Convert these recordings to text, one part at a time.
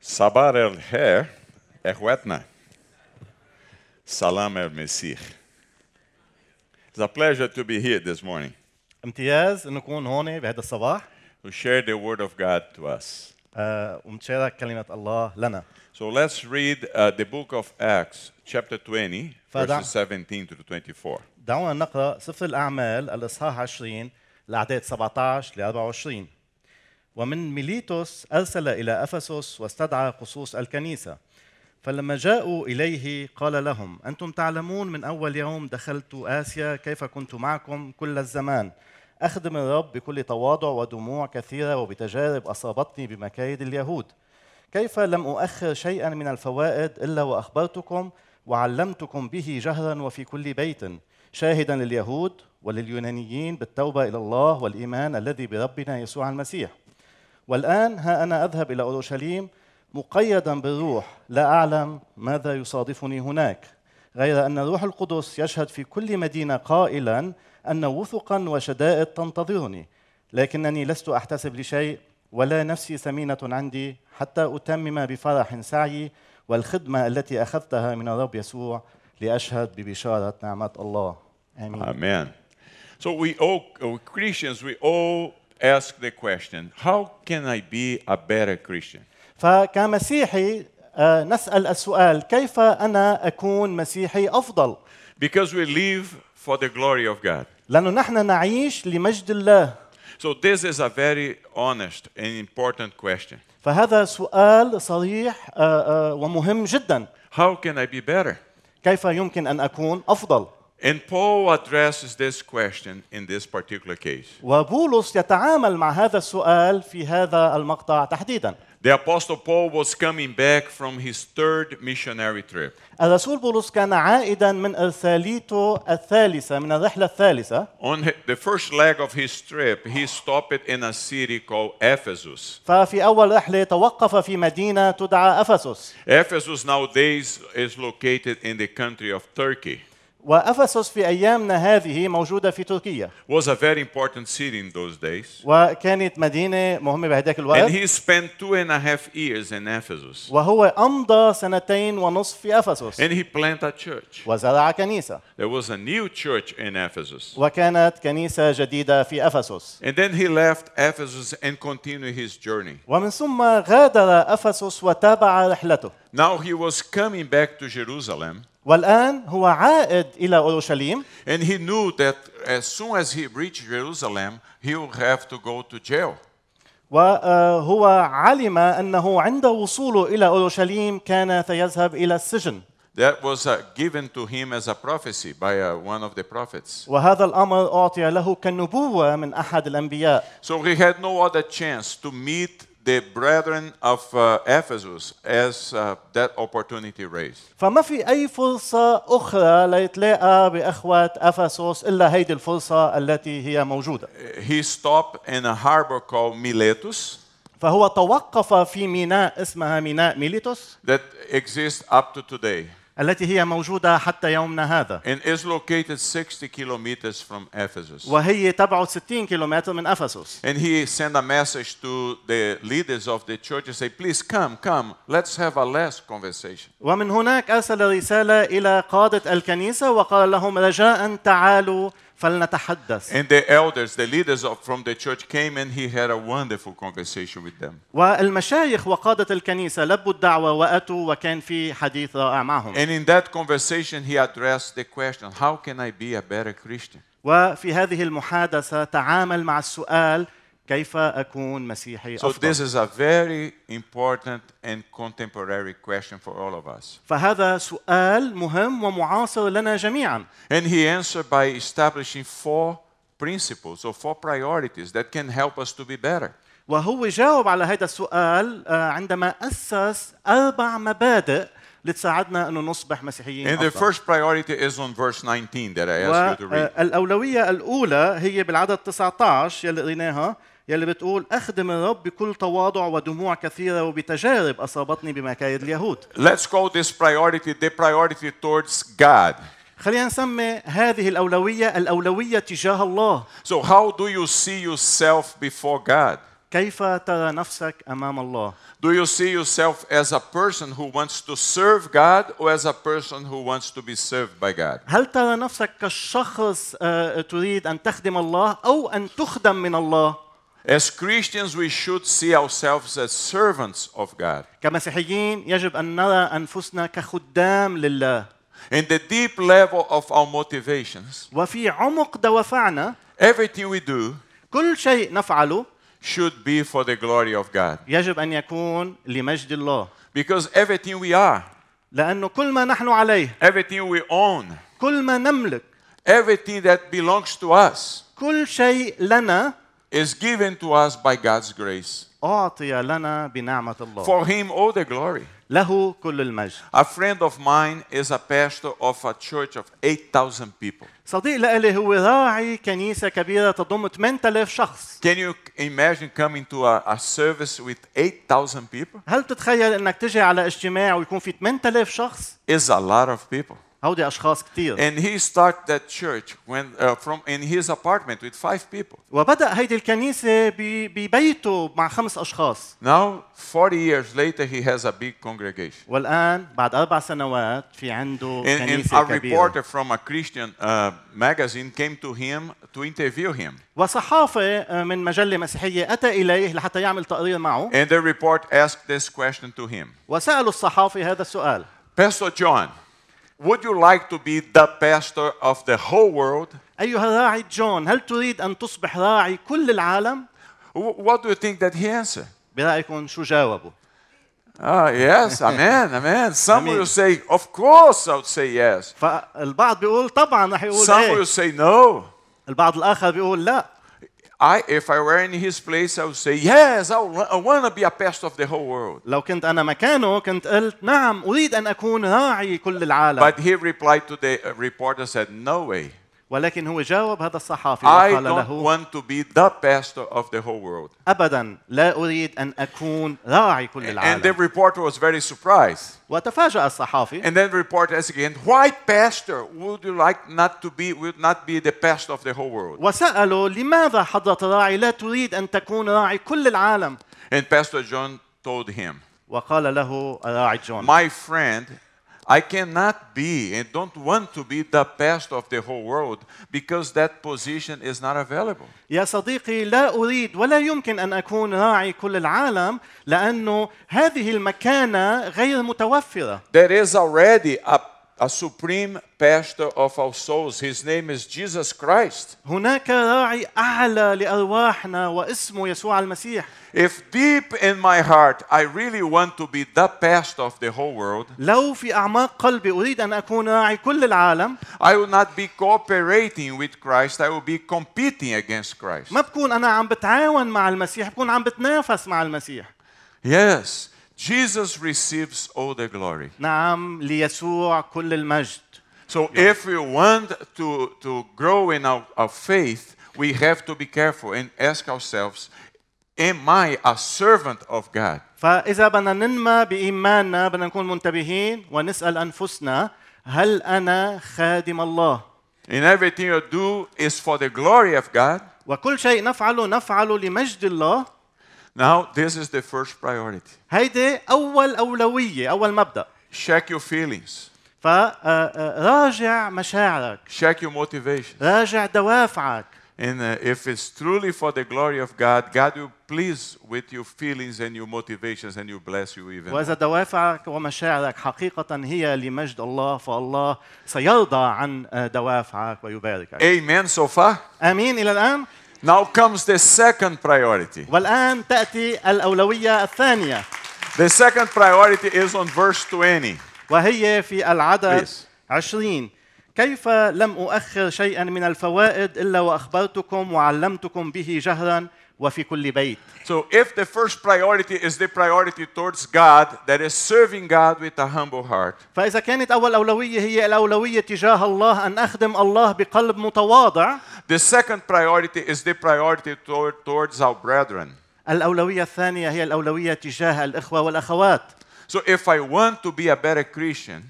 صباح الخير اخواتنا سلام المسيح It's a pleasure to be here this morning. امتياز انه نكون هون بهذا الصباح. To share the word of God to us. آه، ومتشارك كلمة الله لنا. So let's read uh, the book of Acts, chapter 20, Father. verses 17 to 24. دعونا نقرأ سفر الأعمال الإصحاح 20 الأعداد 17 ل 24 ومن ميليتوس أرسل إلى أفسس واستدعى خصوص الكنيسة فلما جاءوا إليه قال لهم أنتم تعلمون من أول يوم دخلت آسيا كيف كنت معكم كل الزمان أخدم الرب بكل تواضع ودموع كثيرة وبتجارب أصابتني بمكايد اليهود كيف لم أؤخر شيئا من الفوائد إلا وأخبرتكم وعلمتكم به جهرا وفي كل بيت؟ شاهدا لليهود ولليونانيين بالتوبة إلى الله والإيمان الذي بربنا يسوع المسيح. والآن ها أنا أذهب إلى أورشليم مقيدا بالروح لا أعلم ماذا يصادفني هناك. غير أن الروح القدس يشهد في كل مدينة قائلا أن وثقا وشدائد تنتظرني لكنني لست أحتسب لشيء ولا نفسي ثمينة عندي حتى أتمم بفرح سعيي والخدمة التي أخذتها من الرب يسوع لأشهد ببشارة نعمة الله آمين Amen. So we all, we Christians, we all ask the question, how can I be a better Christian? فكمسيحي نسأل السؤال كيف أنا أكون مسيحي أفضل Because we live for the glory of God. لأنه نحن نعيش لمجد الله So this is a very honest and important question. فهذا سؤال صريح آه، آه، ومهم جدا How can I be better? كيف يمكن أن أكون أفضل And Paul addresses this question in this particular case. وبولس يتعامل مع هذا السؤال في هذا المقطع تحديدا The Apostle Paul was coming back from his third missionary trip. الرسول بولس كان عائدا من إرساليته الثالثة من الرحلة الثالثة On hi- the first leg of his trip, he stopped in a city called Ephesus. ففي أول رحلة توقف في مدينة تدعى أفسس Ephesus nowadays is located in the country of Turkey. وأفسس في أيامنا هذه موجودة في تركيا Was a very important city in those days. وكانت مدينة مهمة بهذاك And الوقت he spent two and a half years in Ephesus. وهو أمضى سنتين ونصف في أفسس And he planted a church. وزرع كنيسة There was a new church in Ephesus. وكانت كنيسة جديدة في أفسس And then he left Ephesus and continued his journey. ومن ثم غادر أفسس وتابع رحلته Now he was coming back to Jerusalem, والآن هو عائد إلى أورشليم and he knew that as soon as he reached Jerusalem, he would have to go to jail. وهو علم أنه عند وصوله إلى أورشليم كان سيذهب إلى السجن That was uh, given to him as a prophecy by uh, one of the prophets. وهذا الأمر أعطي له كالنبوة من أحد الأنبياء So he had no other chance to meet the brethren of uh, Ephesus as uh, that opportunity raised. فما في أي فرصة أخرى ليتلاقى بأخوة أفسس إلا هيدي الفرصة التي هي موجودة He stopped in a harbor called Miletus فهو توقف في ميناء اسمها ميناء ميليتوس that exists up to today التي هي موجودة حتى يومنا هذا and is located 60 kilometers from Ephesus. وهي تبعد 60 كيلومتر من أفسس And he sent a message to the leaders of the church and say, please come, come, let's have a last conversation. ومن هناك أرسل رسالة إلى قادة الكنيسة وقال لهم رجاء تعالوا فلنتحدث And the elders, the leaders of, from the church came and he had a wonderful conversation with them. والمشايخ وقادة الكنيسة لبوا الدعوة وأتوا وكان في حديث رائع معهم And in that conversation, he addressed the question, how can I be a better Christian? وفي هذه المحادثة تعامل مع السؤال كيف أكون مسيحي So أفضل this is a very important and contemporary question for all of us. فهذا سؤال مهم ومعاصر لنا جميعا And he answered by establishing four principles or four priorities that can help us to be better. وهو جاوب على هذا السؤال آه، عندما أسس أربع مبادئ لتساعدنا أنه نصبح مسيحيين And the first priority is on verse 19 that I asked you to read. والأولوية الأولى هي بالعدد 19 يلي قريناها يلي بتقول أخدم الرب بكل تواضع ودموع كثيرة وبتجارب أصابتني بمكايد اليهود Let's call this priority the priority towards God. خلينا نسمي هذه الأولوية الأولوية تجاه الله So, how do you see yourself before God? كيف ترى نفسك أمام الله Do you see yourself as a person who wants to serve God or as a person who wants to be served by God? هل ترى نفسك كشخص آه، تريد أن تخدم الله أو أن تخدم من الله As Christians, we should see ourselves as servants of God. كمسيحيين يجب أن نرى أنفسنا كخدام لله In the deep level of our motivations, وفي عمق دوافعنا everything we do كل شيء نفعله should be for the glory of God. يجب أن يكون لمجد الله Because everything we are, لأنه كل ما نحن عليه everything we own, كل ما نملك everything that belongs to us كل شيء لنا is given to us by God's grace. أعطي لنا بنعمة الله For Him, all the glory. له كل المجد A friend of mine is a pastor of a church of 8,000 people. صديق لإلي هو راعي كنيسة كبيرة تضم 8000 شخص Can you imagine coming to a, a service with 8,000 people? هل تتخيل انك تجي على اجتماع ويكون في 8000 شخص It's a lot of people. هودي اشخاص كثير And he started that church when uh, from in his apartment with five people. وبدا هيدي الكنيسه ب- ببيته مع خمس اشخاص Now, 40 years later, he has a big congregation. والان بعد اربع سنوات في عنده And, and كنيسه a كبيره reporter from a Christian uh, magazine came to him to interview him. وصحافه من مجله مسيحيه اتى اليه لحتى يعمل تقرير معه And the report asked this question to him وسالوا الصحافي هذا السؤال Pastor John, would you like to be the pastor of the whole world? ايها الراعي جون هل تريد ان تصبح راعي كل العالم Wh- What do you think that he answered? برايكم شو جاوبوا Ah, yes, amen, amen. Some Amen. will say, of course, I would say yes. فالبعض بيقول طبعا رح يقول Some ايه will say no. البعض الاخر بيقول لا I, if I were in his place, I would say, yes, I, wa- I want to be a pastor of the whole world. لو كنت انا مكانه كنت قلت نعم اريد ان اكون راعي كل العالم But he replied to the uh, reporter, said, no way. ولكن هو جاوب هذا الصحافي I وقال don't له want to be the pastor of the whole world. ابدا لا اريد ان اكون راعي كل And the العالم reporter was very surprised. وتفاجأ الصحافي And then the reporter asked again, why pastor would you like not to be, would not be the pastor of the whole world? وسأله لماذا حضرة الراعي لا تريد أن تكون راعي كل العالم And Pastor John told him, وقال له الراعي جون my friend, I cannot be and don't want to be the pastor of the whole world because that position is not available. يا صديقي لا أريد ولا يمكن أن أكون راعي كل العالم لأنه هذه المكانة غير متوفرة There is already a, a supreme pastor of our souls. His name is Jesus Christ. هناك راعي أعلى لأرواحنا واسمه يسوع المسيح If deep in my heart I really want to be the pastor of the whole world, لو في أعماق قلبي أريد أن أكون راعي كل العالم I will not be cooperating with Christ, I will be competing against Christ. ما بكون أنا عم بتعاون مع المسيح بكون عم بتنافس مع المسيح Yes, Jesus receives all the glory. نعم ليسوع كل المجد So if we want to, to grow in our, our faith, we have to be careful and ask ourselves, am I a servant of God? فإذا بدنا ننمى بإيماننا بدنا نكون منتبهين ونسأل أنفسنا هل أنا خادم الله؟ And everything you do is for the glory of God. وكل شيء نفعله نفعله لمجد الله Now, this is the first priority. هيدي أول أولوية أول مبدأ Check your feelings, فراجع مشاعرك check your motivation. راجع دوافعك And uh, if it's truly for the glory of God, God will please with your feelings and your motivations and will bless you even. more. وإذا دوافعك ومشاعرك حقيقة هي لمجد الله فالله سيرضى عن دوافعك ويباركك Amen so far? آمين إلى الآن Now comes the second priority. والآن تأتي الأولوية الثانية The second priority is on verse 20. وهي في العدد Please. عشرين كيف لم أؤخر شيئا من الفوائد إلا وأخبرتكم وعلمتكم به جهرا وفي كل بيت So, if the first priority is the priority towards God, that is serving God with a humble heart, فإذا كانت أول أولوية هي الأولوية تجاه الله أن أخدم الله بقلب متواضع the second priority is the priority toward, towards our brethren. الأولوية الثانية هي الأولوية تجاه الإخوة والأخوات So, if I want to be a better Christian,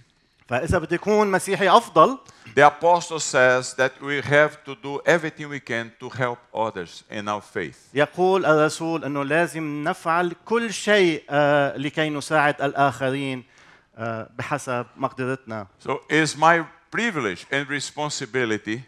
فاذا بدي اكون مسيحي افضل the apostle says that we have to do everything we can to help others in our faith. يقول الرسول انه لازم نفعل كل شيء آه، لكي نساعد الاخرين آه، بحسب مقدرتنا So it's my privilege and responsibility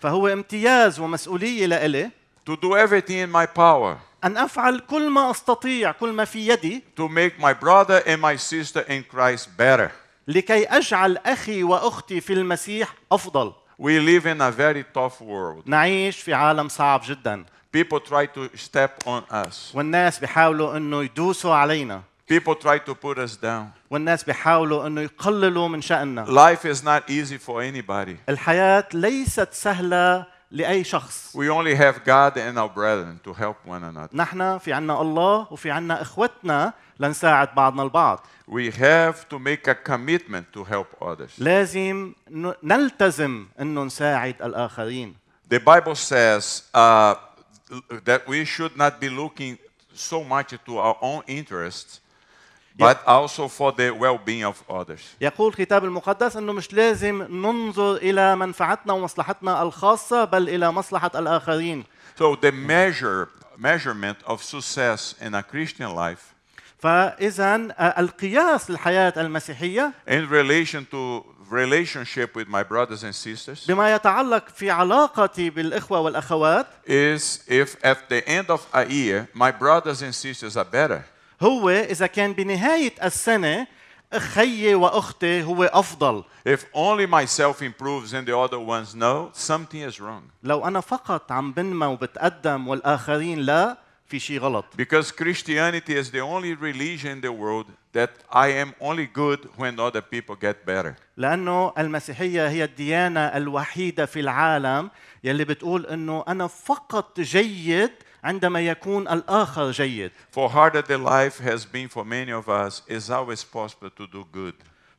فهو امتياز ومسؤوليه لإلي to do everything in my power ان افعل كل ما استطيع كل ما في يدي to make my brother and my sister in Christ better. لكي اجعل أخي وأختي في المسيح أفضل We live in a very tough world. نعيش في عالم صعب جدا People try to step on us. والناس بيحاولوا إنه يدوسوا علينا People try to put us down. والناس بيحاولوا إنه يقللوا من شأننا Life is not easy for anybody. الحياة ليست سهلة لأي شخص We only have God and our brethren to help one another. نحن في عنا الله وفي عنا إخوتنا لنساعد بعضنا البعض We have to make a commitment to help others. لازم ن- نلتزم انه نساعد الآخرين The Bible says uh, that we should not be looking so much to our own interests, but also for the well being of others. يقول الكتاب المقدس انه مش لازم ننظر الى منفعتنا ومصلحتنا الخاصة بل الى مصلحة الآخرين So, the measure, measurement of success in a Christian life فإذا آه، القياس للحياة المسيحية in relation to relationship with my brothers and sisters بما يتعلق في علاقتي بالإخوة والأخوات is if at the end of a year my brothers and sisters are better, هو إذا كان بنهاية السنة خيي وأختي هو أفضل if only myself improves and the other ones no, something is wrong. لو أنا فقط عم بنمى وبتقدم والآخرين لا في شيء غلط Because Christianity is the only religion in the world that I am only good when other people get better. لأنه المسيحية هي الديانة الوحيدة في العالم يلي بتقول أنه أنا فقط جيد عندما يكون الآخر جيد For harder the life has been for many of us, it's always possible to do good.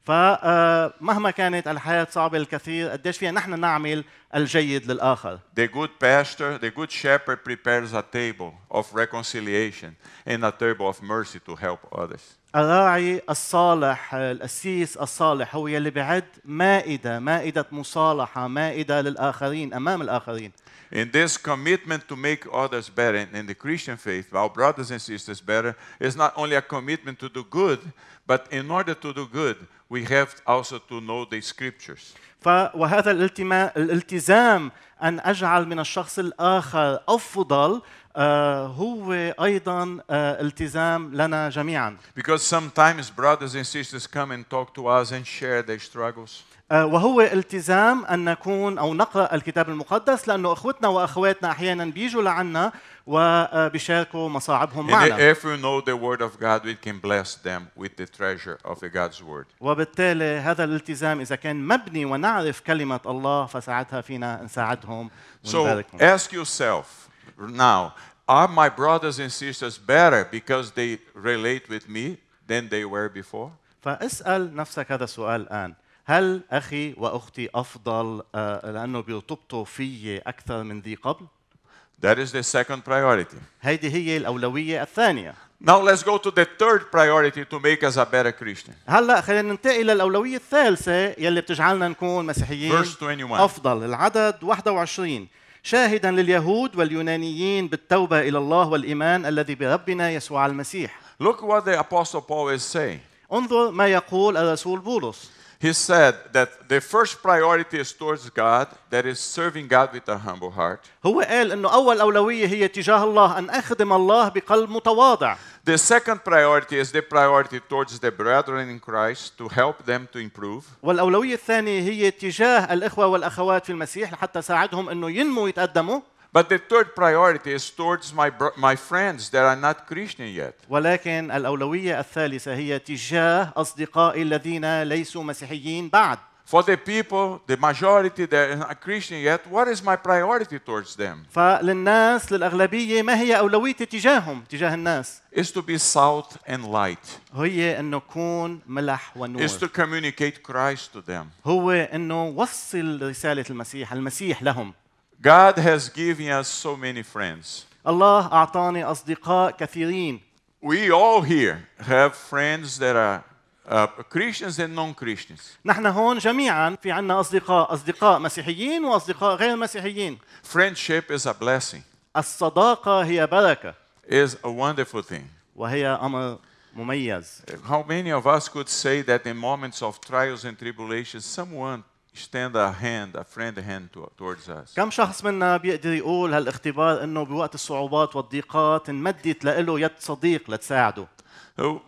فمهما كانت الحياة صعبة للكثير قديش فينا نحن نعمل الجيد للآخر The good pastor, the good shepherd prepares a table of reconciliation and a table of mercy to help others. الراعي الصالح القسيس الصالح هو يلي بعد مائدة مائدة مصالحة مائدة للآخرين أمام الآخرين In this commitment to make others better in the Christian faith, our brothers and sisters better, is not only a commitment to do good, but in order to do good, we have also to know the scriptures. ف وهذا الالتما... الالتزام أن أجعل من الشخص الآخر أفضل آه، هو أيضا آه، التزام لنا جميعا Because sometimes brothers and sisters come and talk to us and share their struggles. آه، وهو التزام أن نكون أو نقرأ الكتاب المقدس لأنه أخوتنا وأخواتنا أحيانا بيجوا لعنا وبيشاركوا مصاعبهم معنا if we know the word of God, we can bless them with the treasure of God's word. وبالتالي هذا الالتزام إذا كان مبني ونعرف كلمة الله فساعتها فينا نساعدهم So ونباركهم ask yourself now, are my brothers and sisters better because they relate with me than they were before? فاسأل نفسك هذا السؤال الآن هل أخي وأختي أفضل آه، لأنه بيرتبطوا في أكثر من ذي قبل؟ That is the second priority. هيدي هي الأولوية الثانية Now let's go to the third priority to make us a better Christian. هلا خلينا ننتقل للأولوية الثالثة يلي بتجعلنا نكون مسيحيين Verse 21. أفضل العدد 21 شاهدا لليهود واليونانيين بالتوبة إلى الله والإيمان الذي بربنا يسوع المسيح Look what the Apostle Paul is saying. انظر ما يقول الرسول بولس He said that the first priority is towards God, that is serving God with a humble heart. هو قال انه اول اولويه هي تجاه الله ان اخدم الله بقلب متواضع The second priority is the priority towards the brethren in Christ to help them to improve. والاولويه الثانيه هي تجاه الاخوه والاخوات في المسيح لحتى ساعدهم انه ينموا ويتقدموا But the third priority is towards my, my friends that are not Christian yet. ولكن الاولويه الثالثه هي تجاه اصدقائي الذين ليسوا مسيحيين بعد For the people, the majority that are not Christian yet, what is my priority towards them? فللناس للاغلبيه ما هي اولويتي تجاههم تجاه الناس Is to be salt and light. هي انه كون ملح ونور Is to communicate Christ to them. هو انه وصل رساله المسيح المسيح لهم God has given us so many friends. الله اعطاني اصدقاء كثيرين We all here have friends that are uh, Christians and non-Christians. نحن هون جميعا في عنا أصدقاء أصدقاء مسيحيين وأصدقاء غير مسيحيين Friendship is a blessing. الصداقة هي بركة is a wonderful thing. وهي أمر مميز How many of us could say that in moments of trials and tribulations, someone extend a hand, a friend hand to, towards us? كم شخص منا بيقدر يقول هالاختبار انه بوقت الصعوبات والضيقات انمدت له يد صديق لتساعده So,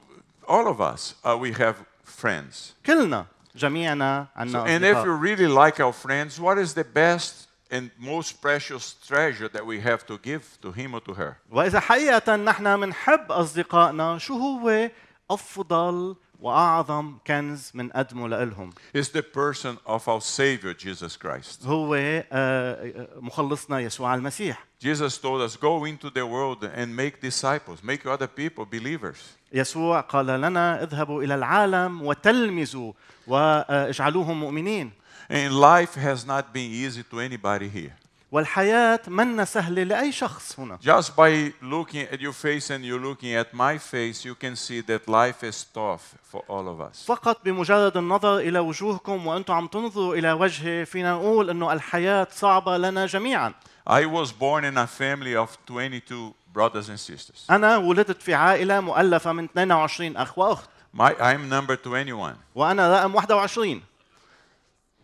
all of us, uh, we have friends. كلنا جميعنا So, عنا and if you أصدقاء really like our friends, what is the best and most precious treasure that we have to give to him or to her? وإذا حقيقة نحن منحب أصدقائنا شو هو أفضل وأعظم كنز منقدمه لإلهم It's the person of our Savior, Jesus Christ. هو آه، آه، مخلصنا يسوع المسيح Jesus told us, Go into the world and make disciples, make other people believers. يسوع قال لنا اذهبوا إلى العالم وتلمذوا واجعلوهم مؤمنين And life has not been easy to anybody here. والحياة منا سهلة لأي شخص هنا Just by looking at your face and you looking at my face, you can see that life is tough for all of us. فقط بمجرد النظر إلى وجوهكم وأنتم عم تنظروا إلى وجهي فينا نقول أنه الحياة صعبة لنا جميعا I was born in a family of 22 brothers and sisters. أنا ولدت في عائلة مؤلفة من 22 أخ وأخت My, I'm number 21. وأنا رقم 21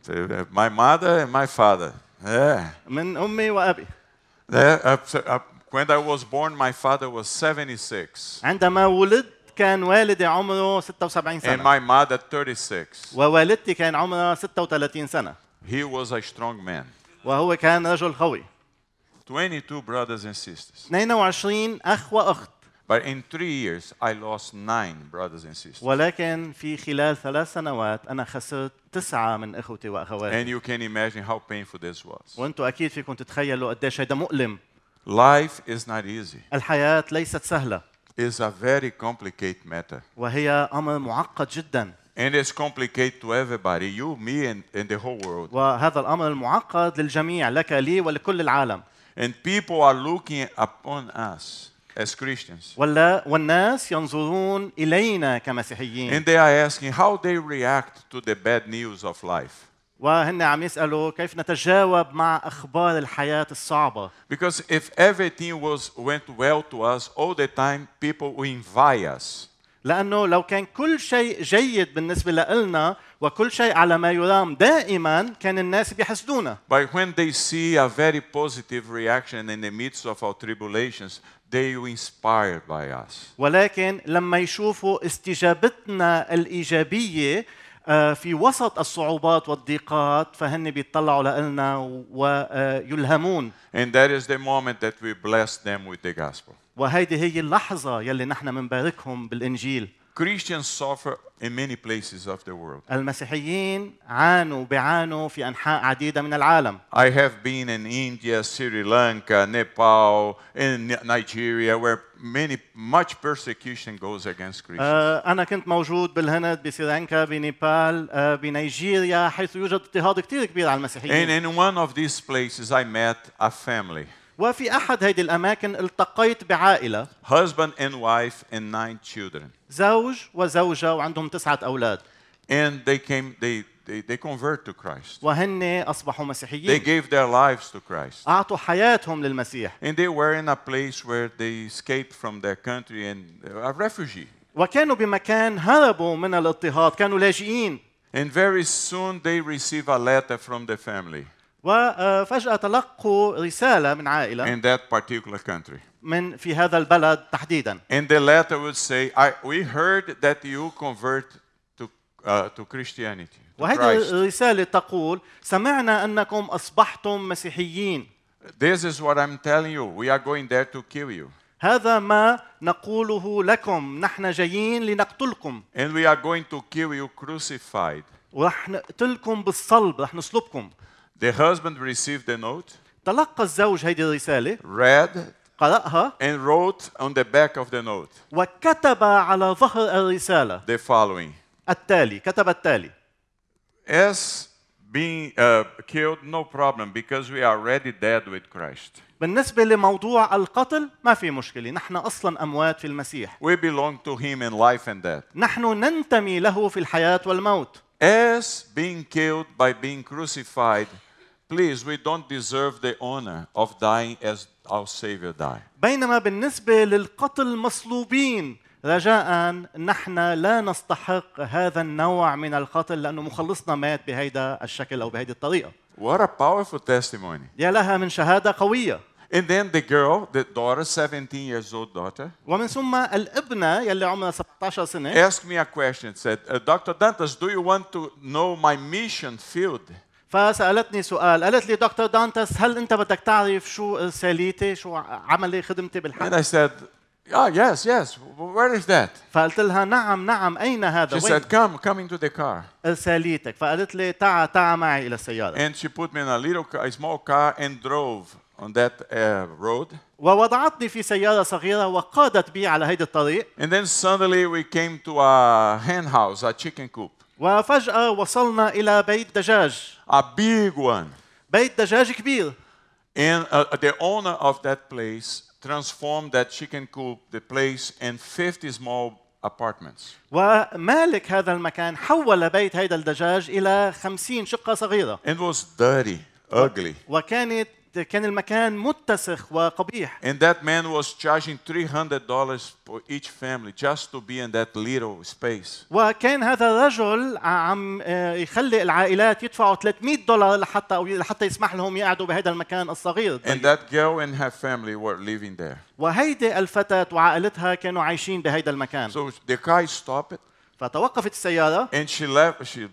So, uh, My mother and my father. Yeah. من أمي وأبي Yeah, uh, uh, when I was born, my father was 76 عندما ولدت كان والدي عمره 76 and سنة my mother 36. ووالدتي كان عمرها 36 سنة He was a strong man. وهو كان رجل قوي 22 brothers and sisters. 22 أخ وأخت But in three years, I lost nine brothers and sisters. ولكن في خلال ثلاث سنوات أنا خسرت تسعة من إخوتي And وأخواتي you can imagine how painful this was. وأنتم أكيد فيكم تتخيلوا قديش هيدا مؤلم Life is not easy. الحياة ليست سهلة It's a very complicated matter. وهي أمر معقد جدا And it's complicated to everybody, you, me, and, and the whole world. وهذا الأمر المعقد للجميع لك لي ولكل العالم And people are looking upon us As Christians. ولا والناس ينظرون إلينا كمسيحيين And they are asking how they react to the bad news of life. وهن عم يسألوا كيف نتجاوب مع أخبار الحياة الصعبة Because if everything was went well to us all the time, people will invite us. لأنه لو كان كل شيء جيد بالنسبة لنا وكل شيء على ما يرام دائما كان الناس بيحسدونا But when they see a very positive reaction in the midst of our tribulations, they will inspired by us. ولكن لما يشوفوا استجابتنا الإيجابية آه، في وسط الصعوبات والضيقات فهن بيطلعوا لنا ويلهمون And that is the moment that we bless them with the gospel. وهيدي هي اللحظة يلي نحن منباركهم بالإنجيل Christians suffer in many places of the world. المسيحيين عانوا بيعانوا في أنحاء عديدة من العالم I have been in India, Sri Lanka, Nepal, in Nigeria, where many much persecution goes against Christians. آه، أنا كنت موجود بالهند بسريلانكا بنيبال آه، بنيجيريا حيث يوجد اضطهاد كثير كبير على And المسيحيين in one of these places, I met a family, وفي أحد هيدي الأماكن التقيت بعائلة husband and wife and nine children. زوج وزوجة وعندهم تسعة أولاد And they came, they, they, they convert to Christ. وهن أصبحوا They مسيحيين gave their lives to Christ. أعطوا حياتهم للمسيح And they were in a place where they escaped from their country and uh, a refugee. وكانوا بمكان هربوا من الاضطهاد كانوا لاجئين And very soon they receive a letter from the family وفجأة تلقوا رسالة من عائلة in that particular country. من في هذا البلد تحديدا And the letter would say, I, We heard that you convert to, uh, to Christianity. To وهذه. الرسالة تقول سمعنا أنكم أصبحتم مسيحيين This is what I'm telling you. We are going there to kill you. هذا ما نقوله لكم نحن جايين لنقتلكم And we are going to kill you crucified. ورح نقتلكم بالصلب رح نصلبكم The husband received the note, تلقى الزوج هيدي الرسالة read, قرأها and wrote on the back of the note وكتب على ظهر الرسالة the following التالي كتب التالي As Being uh, killed, no problem, because we are already dead with Christ. بالنسبة لموضوع القتل ما في مشكلة نحن أصلا أموات في المسيح We belong to Him in life and death. نحن ننتمي له في الحياة والموت As being killed by being crucified, please, we don't deserve the honor of dying as our Savior died. بينما بالنسبة للقتل مصلوبين رجاء نحن لا نستحق هذا النوع من القتل لأنه مخلصنا مات بهيدا الشكل أو بهيدي الطريقة What a powerful testimony. يا لها من شهادة قوية And then the girl, the daughter, 17 years old daughter, ومن ثم الابنة يلي عمرها 16 سنة asked me a question. Said, uh, Dr. Dantas, do you want to know my mission field? فسألتني سؤال قالت لي دكتور دانتس هل أنت بدك تعرف شو رسالتي شو عملي خدمتي And بالحق I said, Oh, yes, yes. Where is that? فقلت لها نعم نعم أين هذا She وين said, Come, come into the car. رسالتك فقالت لي تعا تعا معي إلى السيارة And she put me in a little a small car and drove on that uh, road. ووضعتني في سيارة صغيرة وقادت بي على هيدا الطريق And then suddenly we came to a hen house, a chicken coop, وفجأة وصلنا إلى بيت دجاج a big one. بيت دجاج كبير And uh, the owner of that place transformed that chicken coop, the place, in 50 small apartments. ومالك هذا المكان حول بيت هيدا الدجاج إلى خمسين شقة صغيرة It was dirty, ugly. وكانت كان المكان متسخ وقبيح. And that man was charging $300 for each family just to be in that little space. وكان هذا الرجل عم آه، يخلي العائلات يدفعوا 300 دولار لحتى أو لحتى يسمح لهم يقعدوا بهذا المكان الصغير. And that girl and her family were living there. وهيدي الفتاة وعائلتها كانوا عايشين بهيدا المكان. So the car stopped. فتوقفت السيارة. And she left, she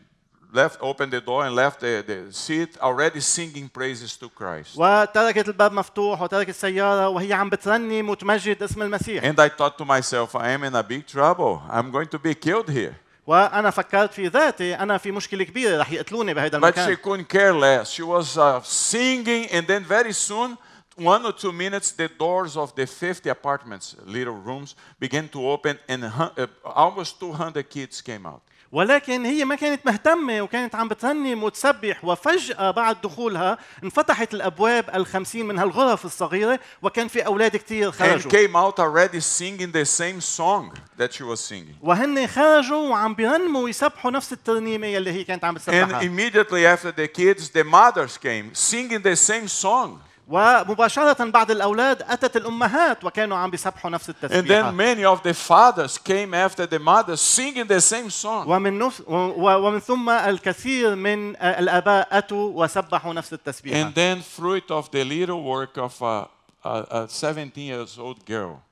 left, opened the door and left the, the seat already singing praises to Christ. وتركت الباب مفتوح وتركت السيارة وهي عم بترنم وتمجد اسم المسيح And I thought to myself, I am in a big trouble. I'm going to be killed here. وأنا فكرت في ذاتي أنا في مشكلة كبيرة رح يقتلوني بهيدا But she المكان couldn't care less. She was uh, singing, and then very soon, one or two minutes, the doors of the 50 apartments, little rooms, began to open, and hu- uh, almost 200 kids came out. ولكن هي ما كانت مهتمة وكانت عم بترنم وتسبح وفجأة بعد دخولها انفتحت الأبواب الخمسين من هالغرف الصغيرة وكان في أولاد كتير And خرجوا came out already singing the same song that she was singing. وهن خرجوا وعم بيرنموا ويسبحوا نفس الترنيمة يلي هي كانت عم And بتسبحها immediately after the kids, the mothers came singing the same song. ومباشرة بعد الأولاد أتت الأمهات وكانوا عم بيسبحوا نفس And then التسبيحة many of the fathers came after the mothers singing the same song. ومن نف... و- و- ومن ثم الكثير من الآباء أتوا وسبحوا نفس التسبيحة And then, fruit of the little work of a, a, a 17 years old girl,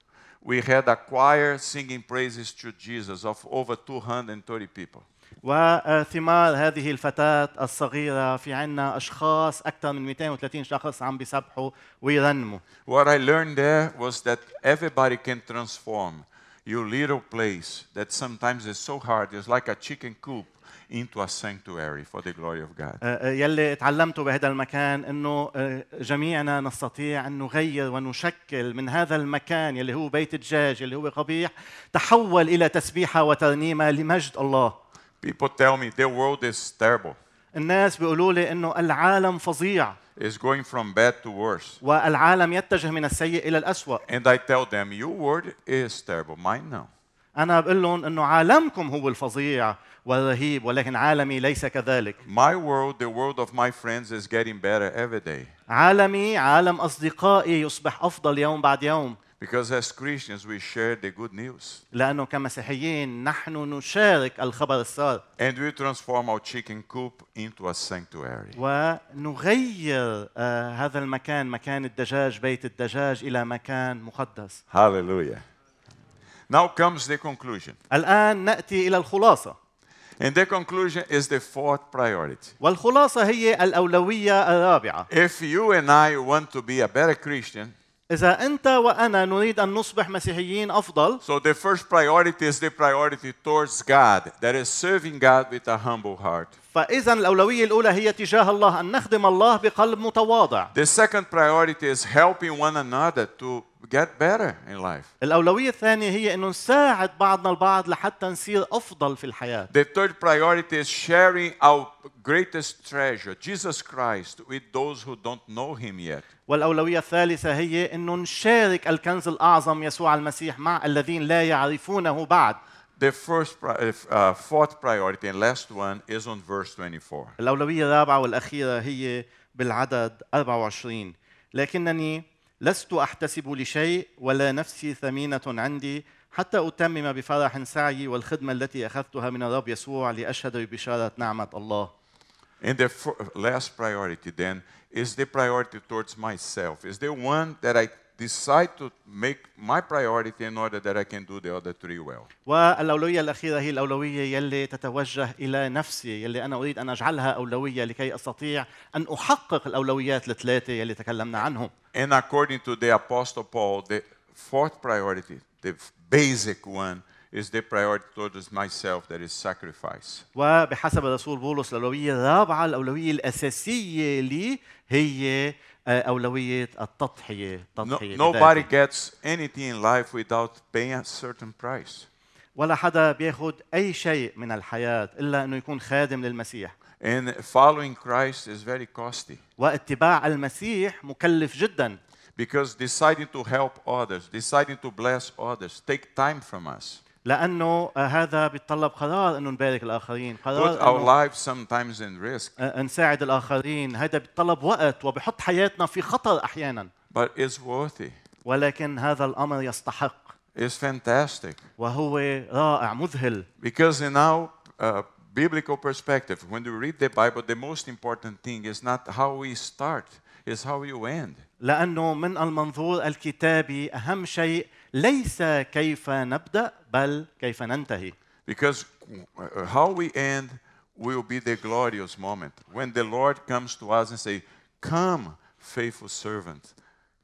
we had a choir singing praises to Jesus of over 230 people. وثمار هذه الفتاة الصغيرة في عنا أشخاص أكثر من 230 شخص عم بيسبحوا ويرنموا What I learned there was that everybody can transform your little place that sometimes is so hard, it's like a chicken coop, into a sanctuary for the glory of God. آه، يلي تعلمته بهذا المكان إنه آه، جميعنا نستطيع أن نغير ونشكل من هذا المكان يلي هو بيت الدجاج يلي هو قبيح تحول إلى تسبيحة وترنيمة لمجد الله. People tell me the world is terrible. الناس بيقولوا لي انه العالم فظيع It's going from bad to worse. والعالم يتجه من السيء الى الاسوء And I tell them, your word is terrible. Mine, no. انا بقول لهم انه عالمكم هو الفظيع والرهيب ولكن عالمي ليس كذلك My world, the world of my friends, is getting better every day. عالمي عالم اصدقائي يصبح افضل يوم بعد يوم Because as Christians, we share the good news. لانه كمسيحيين نحن نشارك الخبر السار And we transform our chicken coop into a sanctuary. ونغير آه، هذا المكان مكان الدجاج بيت الدجاج الى مكان مقدس Hallelujah. Now comes the conclusion. الان ناتي الى الخلاصه And the conclusion is the fourth priority. والخلاصه هي الاولويه الرابعه If you and I want to be a better Christian, اذا انت وأنا نريد ان نصبح مسيحيين افضل so the first priority is the priority towards God, that is serving God with a humble heart. فاذا الاولويه الاولى هي تجاه الله ان نخدم الله بقلب متواضع The second priority is helping one another to get better in life. الأولوية الثانية هي أنه نساعد بعضنا البعض لحتى نصير أفضل في الحياة The third priority is sharing our greatest treasure, Jesus Christ, with those who don't know him yet. والأولوية الثالثة هي أنه نشارك الكنز الأعظم يسوع المسيح مع الذين لا يعرفونه بعد The first, pri- uh, fourth priority and last one is on verse 24. الأولوية الرابعة والأخيرة هي بالعدد 24 لكنني لست أحتسب لشيء ولا نفسي ثمينة عندي حتى أتمم بفرح سعي والخدمة التي أخذتها من الرب يسوع لأشهد ببشارة نعمة الله And the last priority then is the priority towards myself. Is the one that I decide to make my priority in order that I can do the other three well. والأولوية الأخيرة هي الأولوية يلي تتوجه إلى نفسي يلي أنا أريد أن أجعلها أولوية لكي أستطيع أن أحقق الأولويات الثلاثة يلي تكلمنا عنهم And according to the Apostle Paul, the fourth priority, the f- basic one, is the priority towards myself that is sacrifice. وبحسب الرسول بولس الأولوية الرابعة الأولوية الأساسية لي هي آه، أولوية التضحية No, nobody gets anything in life without paying a certain price. ولا حدا بياخد أي شيء من الحياة إلا أنه يكون خادم للمسيح And following Christ is very costly واتباع المسيح مكلف جدا because deciding to help others, deciding to bless others, take time from us. لأنه آه، هذا بيتطلب قرار أنه نبارك الآخرين Put قرار our أنه lives sometimes in risk, آه، نساعد الآخرين هذا بيتطلب وقت وبحط حياتنا في خطر أحيانا but it's worthy. ولكن هذا الأمر يستحق It's fantastic. وهو رائع مذهل Because in our uh, biblical perspective, when we read the Bible, the most important thing is not how we start, it's how you end. لأنه من المنظور الكتابي أهم شيء ليس كيف نبدأ بل كيف ننتهي Because uh, how we end will be the glorious moment when the Lord comes to us and say, "Come, faithful servant.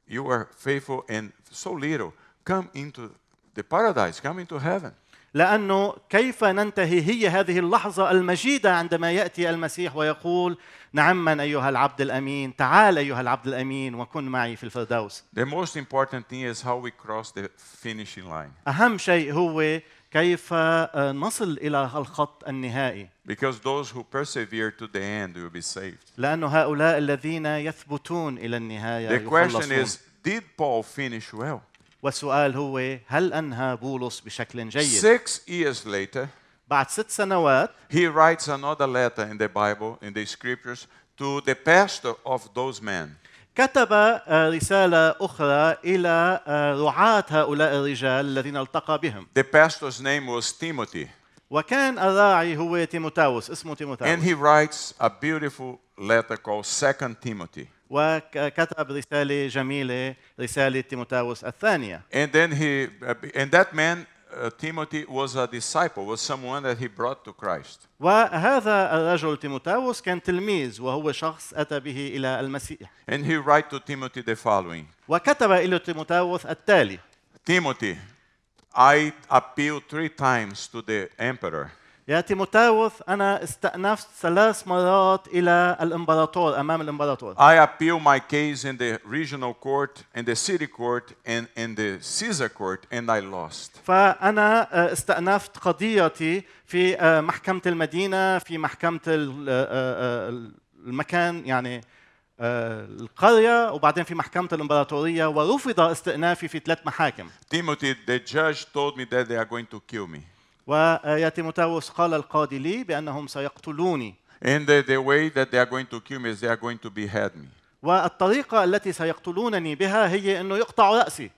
You are faithful and so little. Come into the paradise. Come into heaven." لأنه كيف ننتهي هي هذه اللحظة المجيدة عندما يأتي المسيح ويقول نعما أيها العبد الأمين تعال أيها العبد الأمين وكن معي في الفردوس The most important thing is how we cross the finishing line. أهم شيء هو كيف آه، نصل إلى الخط النهائي Because those who persevere to the end will be saved. لأن هؤلاء الذين يثبتون إلى النهاية The question يخلصون is, did Paul finish well? والسؤال هو هل أنهى بولس بشكل جيد Six years later, بعد ست سنوات he writes another letter in the Bible, in the scriptures, to the pastor of those men. كتب آه، رسالة أخرى إلى آه، رعاة هؤلاء الرجال الذين التقى بهم The pastor's name was Timothy. وكان الراعي هو تيموتاوس اسمه And تيموتاوس he writes a beautiful letter called Second Timothy. وكتب رسالة جميلة رسالة تيموتاوس الثانية And then he, and that man, uh, Timothy, was a disciple, was someone that he brought to Christ. وهذا الرجل تيموتاوس كان تلميذ وهو شخص أتى به إلى المسيح And he write to Timothy the following وكتب إلى تيموتاوس التالي Timothy, I appeal three times to the emperor يا تيموتاوس أنا استأنفت ثلاث مرات إلى الإمبراطور أمام الإمبراطور I appeal my case in the regional court, in the city court, and in the Caesar court, and I lost. فأنا آه، استأنفت قضيتي في آه، محكمة المدينة في محكمة آه، المكان يعني القرية وبعدين في محكمة الإمبراطورية ورفض استئنافي في ثلاث محاكم Timothy, the judge told me that they are going to kill me. ويا تيموتاوس قال القاضي لي بأنهم سيقتلوني And the, the way that they are going to kill me is they are going to behead me. والطريقة التي سيقتلونني بها هي أنه يقطعوا رأسي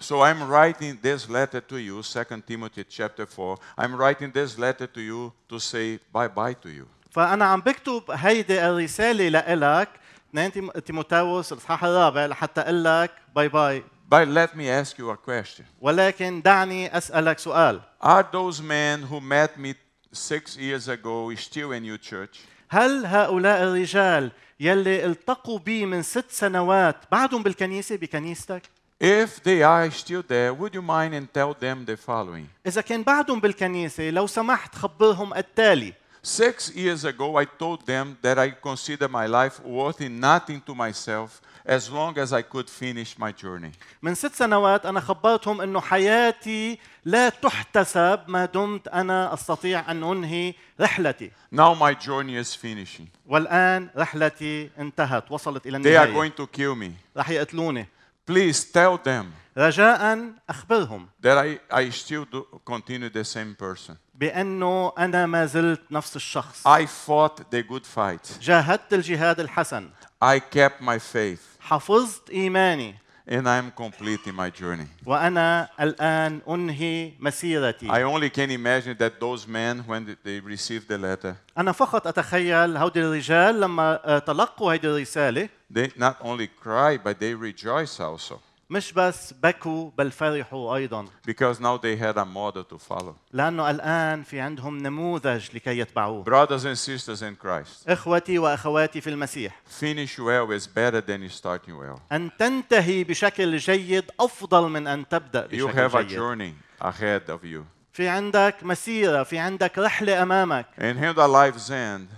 So I'm writing this letter to you, 2 Timothy chapter 4. I'm writing this letter to you to say bye-bye to you. فأنا عم بكتب هيدي الرسالة لإلك 2 تيم- تيموتاوس الإصحاح الرابع لحتى أقول لك باي باي But let me ask you a question. ولكن دعني أسألك سؤال Are those men who met me six years ago still in your church? هل هؤلاء الرجال يلي التقوا بي من ست سنوات بعدهم بالكنيسة بكنيستك؟ If they are still there, would you mind and tell them the following? إذا كان بعدهم بالكنيسة لو سمحت خبرهم التالي Six years ago, I told them that I consider my life worth nothing to myself as long as I could finish my journey. من ست سنوات أنا خبرتهم أنه حياتي لا تحتسب ما دمت أنا أستطيع أن أنهي رحلتي Now my journey is finishing. والآن رحلتي انتهت وصلت إلى They are النهاية going to kill me. رح يقتلوني Please tell them رجاء أخبرهم that I, I still do continue the same person. بأنه أنا ما زلت نفس الشخص I fought the good fight. جاهدت الجهاد الحسن I kept my faith. حفظت إيماني And I am completing my journey. وأنا الآن أنهي مسيرتي I only can imagine that those men, when they received the letter, أنا فقط أتخيل هودي الرجال لما آه، تلقوا هيدي الرسالة they not only cry, but they rejoice also. مش بس بكوا بل فرحوا أيضا Because now they had a model to follow. لأنه الآن في عندهم نموذج لكي يتبعوه Brothers and sisters in Christ, إخوتي وأخواتي في المسيح finish well is better than starting well. أن تنتهي بشكل جيد أفضل من أن تبدأ You have a بشكل جيد journey ahead of you. في عندك مسيرة في عندك رحلة أمامك And when our lives end,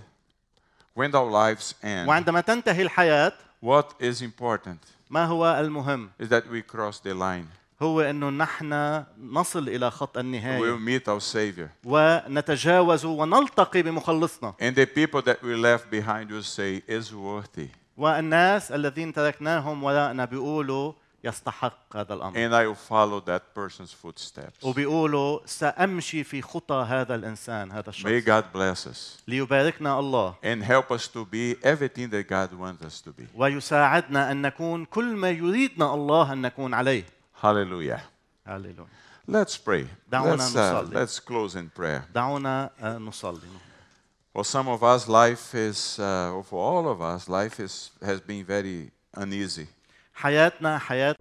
when our lives end, وعندما تنتهي الحياة what is important ما هو المهم is that we cross the line. هو أنه نحن نصل إلى خط We'll النهاية meet our Savior. ونتجاوز ونلتقي بمخلصنا And the people that we left behind will say, is worthy. والناس الذين تركناهم وراءنا بيقولوا يستحق هذا الأمر And I will follow that person's footsteps. وبيقولوا سأمشي في خطى هذا الإنسان هذا May الشخص God bless us ليباركنا الله and help us to be everything that God wants us to be. ويساعدنا أن نكون كل ما يريدنا الله أن نكون عليه Hallelujah. هاليلويا Let's pray. دعونا Let's, uh, نصلي. let's close in prayer. دعونا آه، نصلي For some of us, life is, uh, or for all of us, life is, has been very uneasy. حياتنا حياة